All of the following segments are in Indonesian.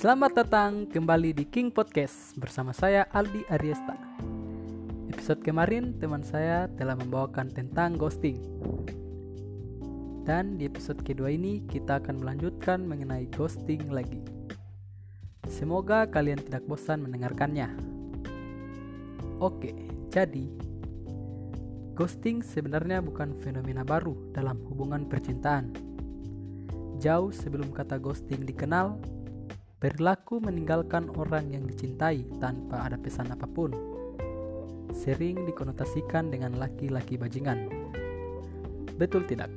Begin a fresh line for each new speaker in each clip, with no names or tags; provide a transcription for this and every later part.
Selamat datang kembali di King Podcast bersama saya Aldi Ariesta. Episode kemarin teman saya telah membawakan tentang ghosting. Dan di episode kedua ini kita akan melanjutkan mengenai ghosting lagi. Semoga kalian tidak bosan mendengarkannya. Oke, jadi ghosting sebenarnya bukan fenomena baru dalam hubungan percintaan. Jauh sebelum kata ghosting dikenal, Berlaku meninggalkan orang yang dicintai tanpa ada pesan apa pun. Sering dikonotasikan dengan laki-laki bajingan. Betul tidak?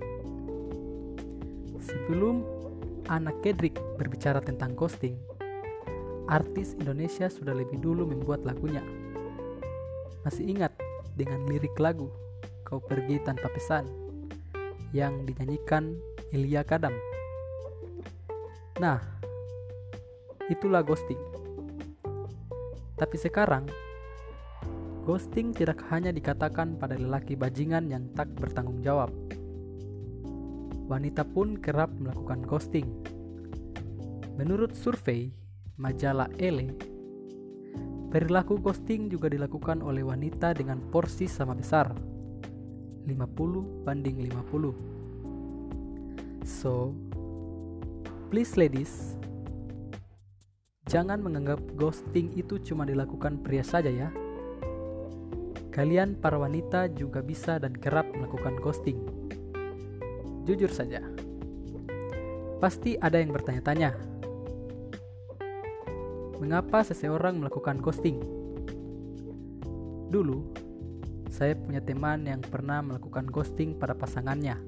Sebelum anak Kedrick berbicara tentang ghosting, artis Indonesia sudah lebih dulu membuat lagunya. Masih ingat dengan lirik lagu Kau Pergi Tanpa Pesan yang dinyanyikan Elia Kadam. Nah, itulah ghosting. Tapi sekarang, ghosting tidak hanya dikatakan pada lelaki bajingan yang tak bertanggung jawab. Wanita pun kerap melakukan ghosting. Menurut survei majalah Elle, perilaku ghosting juga dilakukan oleh wanita dengan porsi sama besar, 50 banding 50. So, please ladies, Jangan menganggap ghosting itu cuma dilakukan pria saja ya. Kalian para wanita juga bisa dan kerap melakukan ghosting. Jujur saja. Pasti ada yang bertanya-tanya. Mengapa seseorang melakukan ghosting? Dulu, saya punya teman yang pernah melakukan ghosting pada pasangannya.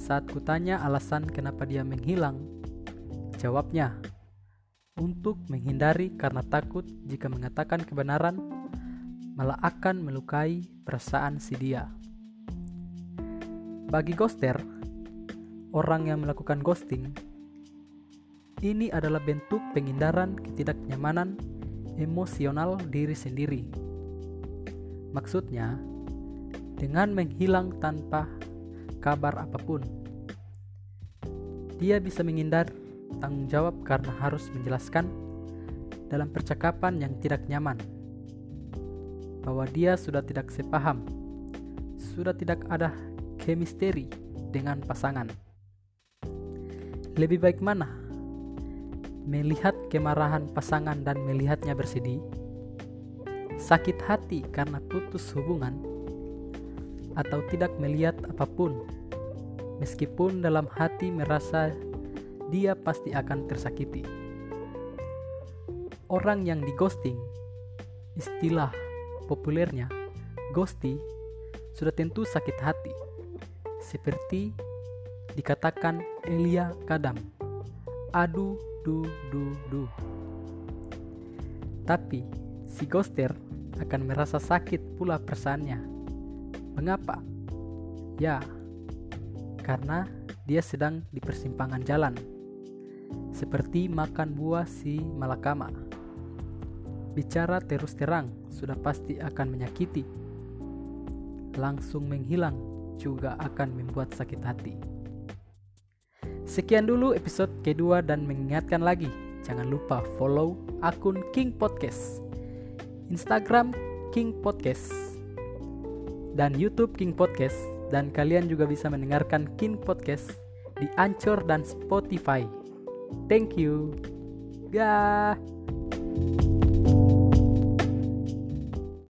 Saat kutanya alasan kenapa dia menghilang, jawabnya, untuk menghindari karena takut jika mengatakan kebenaran malah akan melukai perasaan si dia. Bagi ghoster, orang yang melakukan ghosting, ini adalah bentuk penghindaran ketidaknyamanan emosional diri sendiri. Maksudnya, dengan menghilang tanpa kabar apa pun, dia bisa menghindar tanggung jawab karena harus menjelaskan dalam percakapan yang tidak nyaman bahwa dia sudah tidak sepaham, sudah tidak ada kemisteri dengan pasangan. Lebih baik mana? Melihat kemarahan pasangan dan melihatnya bersedih, sakit hati karena putus hubungan, atau tidak melihat apa pun, meskipun dalam hati merasa dia pasti akan tersakiti. Orang yang di ghosting, istilah populernya ghosti, sudah tentu sakit hati. Seperti dikatakan Elia Kadam. Adu du du du. Tapi si ghoster akan merasa sakit pula perasaannya. Mengapa? Ya, karena dia sedang di persimpangan jalan seperti makan buah si malakama. Bicara terus terang sudah pasti akan menyakiti. Langsung menghilang juga akan membuat sakit hati. Sekian dulu episode kedua dan mengingatkan lagi, jangan lupa follow akun King Podcast, Instagram King Podcast, dan YouTube King Podcast. Dan kalian juga bisa mendengarkan King Podcast di Anchor dan Spotify. Thank you. Gah.